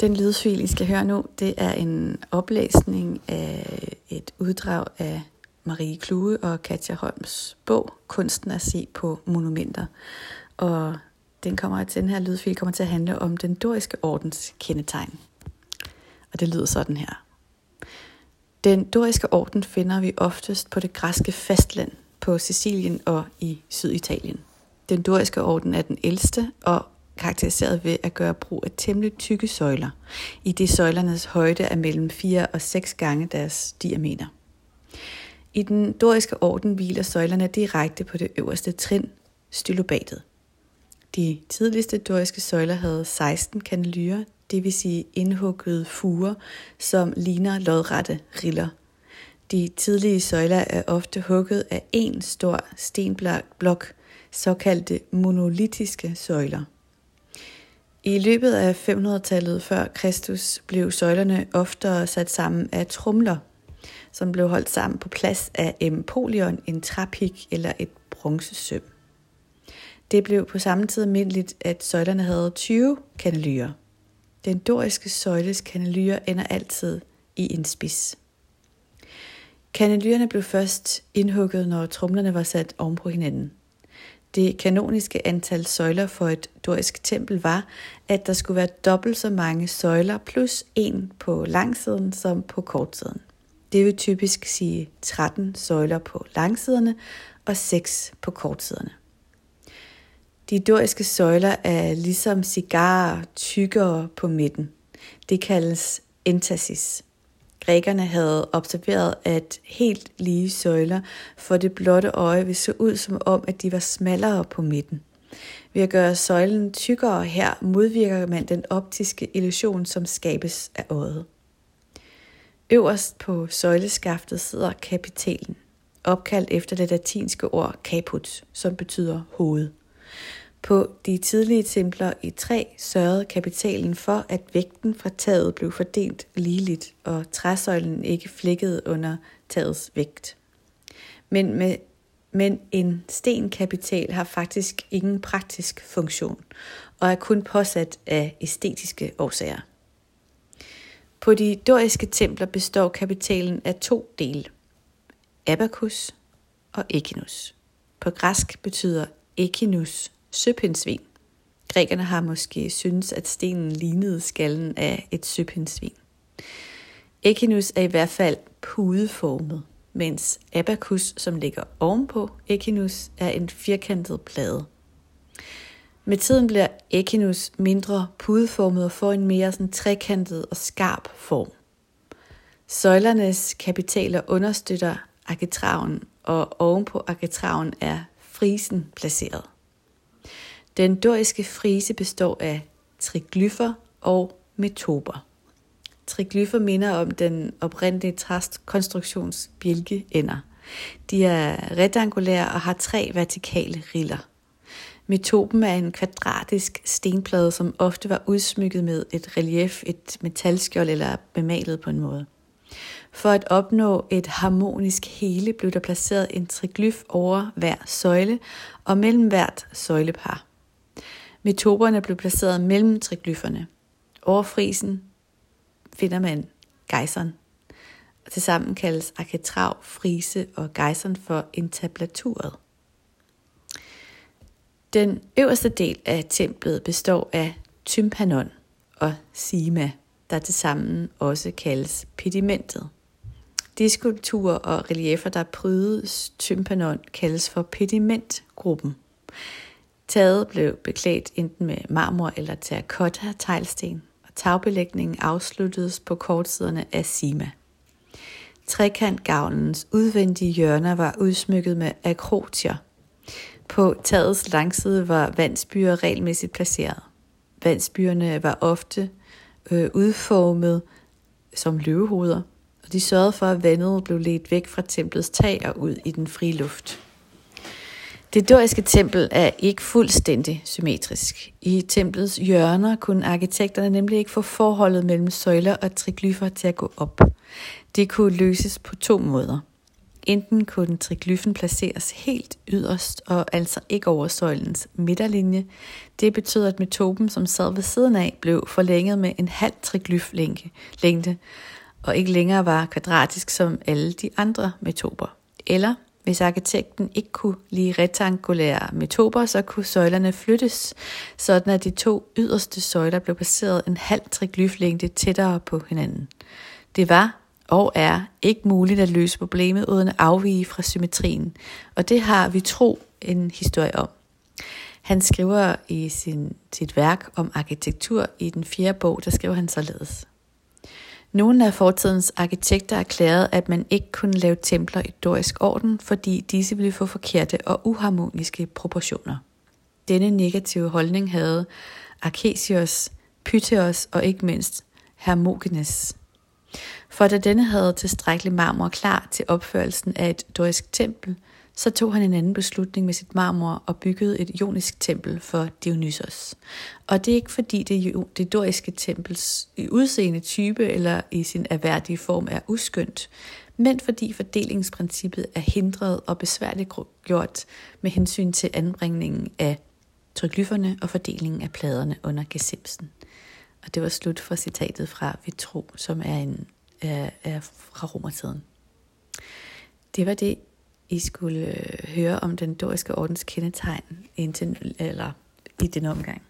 Den lydfil, I skal høre nu, det er en oplæsning af et uddrag af Marie Klue og Katja Holms bog, Kunsten at se på monumenter. Og den, kommer, den her lydfil kommer til at handle om den doriske ordens kendetegn. Og det lyder sådan her. Den doriske orden finder vi oftest på det græske fastland, på Sicilien og i Syditalien. Den doriske orden er den ældste og karakteriseret ved at gøre brug af temmelig tykke søjler, i det søjlernes højde er mellem 4 og 6 gange deres diameter. I den doriske orden hviler søjlerne direkte på det øverste trin, stylobatet. De tidligste doriske søjler havde 16 kanalyrer, det vil sige indhuggede fuger, som ligner lodrette riller. De tidlige søjler er ofte hugget af en stor stenblok, såkaldte monolitiske søjler. I løbet af 500-tallet før Kristus blev søjlerne oftere sat sammen af trumler, som blev holdt sammen på plads af empolion, en træpik eller et bronzesøm. Det blev på samme tid almindeligt, at søjlerne havde 20 kanalyrer. Den doriske søjles kanalyrer ender altid i en spids. Kanalyrerne blev først indhugget, når trumlerne var sat oven på hinanden. Det kanoniske antal søjler for et dorisk tempel var, at der skulle være dobbelt så mange søjler plus en på langsiden som på kortsiden. Det vil typisk sige 13 søjler på langsiderne og 6 på kortsiderne. De doriske søjler er ligesom cigarer tykkere på midten. Det kaldes entasis. Grækerne havde observeret, at helt lige søjler for det blotte øje vil se ud som om, at de var smallere på midten. Ved at gøre søjlen tykkere her, modvirker man den optiske illusion, som skabes af øjet. Øverst på søjleskaftet sidder kapitalen, opkaldt efter det latinske ord caput, som betyder hoved. På de tidlige templer i træ sørgede kapitalen for, at vægten fra taget blev fordelt ligeligt, og træsøjlen ikke flækkede under tagets vægt. Men, med, men en stenkapital har faktisk ingen praktisk funktion, og er kun påsat af æstetiske årsager. På de doriske templer består kapitalen af to dele, abacus og echinus. På græsk betyder echinus søpindsvin. Grækerne har måske syntes, at stenen lignede skallen af et søpindsvin. Echinus er i hvert fald pudeformet, mens abacus, som ligger ovenpå Echinus, er en firkantet plade. Med tiden bliver Echinus mindre pudeformet og får en mere sådan trekantet og skarp form. Søjlernes kapitaler understøtter arkitraven, og ovenpå arkitraven er frisen placeret. Den doriske frise består af triglyfer og metoper. Triglyfer minder om den oprindelige træstkonstruktions bjælkeender. De er rektangulære og har tre vertikale riller. Metopen er en kvadratisk stenplade, som ofte var udsmykket med et relief, et metalskjold eller bemalet på en måde. For at opnå et harmonisk hele blev der placeret en triglyf over hver søjle og mellem hvert søjlepar. Metoberne blev placeret mellem triglyferne. Over frisen finder man gejseren. Og tilsammen kaldes arketrav, frise og gejseren for entablaturet. Den øverste del af templet består af tympanon og sima, der tilsammen også kaldes pedimentet. De skulpturer og reliefer, der prydes tympanon, kaldes for pedimentgruppen. Taget blev beklædt enten med marmor eller terracotta teglsten, og tagbelægningen afsluttedes på kortsiderne af sima. Trekantgavlens udvendige hjørner var udsmykket med akrotier. På tagets langside var vandsbyer regelmæssigt placeret. Vandsbyerne var ofte øh, udformet som løvehoveder, og de sørgede for, at vandet blev ledt væk fra templets tag og ud i den frie luft. Det doriske tempel er ikke fuldstændig symmetrisk. I templets hjørner kunne arkitekterne nemlig ikke få forholdet mellem søjler og triglyfer til at gå op. Det kunne løses på to måder. Enten kunne triglyfen placeres helt yderst og altså ikke over søjlens midterlinje. Det betød, at metopen, som sad ved siden af, blev forlænget med en halv triglyflængde, og ikke længere var kvadratisk som alle de andre metoper. Eller hvis arkitekten ikke kunne lide rektangulære metoper, så kunne søjlerne flyttes, sådan at de to yderste søjler blev placeret en halv triglyflængde tættere på hinanden. Det var og er ikke muligt at løse problemet uden at afvige fra symmetrien, og det har vi tro en historie om. Han skriver i sin, sit værk om arkitektur i den fjerde bog, der skriver han således. Nogle af fortidens arkitekter erklærede, at man ikke kunne lave templer i dorisk orden, fordi disse ville få forkerte og uharmoniske proportioner. Denne negative holdning havde Arkesios, Pytheos og ikke mindst Hermogenes. For da denne havde tilstrækkelig marmor klar til opførelsen af et dorisk tempel, så tog han en anden beslutning med sit marmor og byggede et ionisk tempel for Dionysos. Og det er ikke fordi det, det doriske tempels i udseende type eller i sin erhverdige form er uskyndt, men fordi fordelingsprincippet er hindret og besværligt gjort med hensyn til anbringningen af tryglyferne og fordelingen af pladerne under gesimsen. Og det var slut for citatet fra Vitro, som er, en, er, er fra romertiden. Det var det, i skulle øh, høre om den doriske ordens kendetegn indtil, eller i den omgang.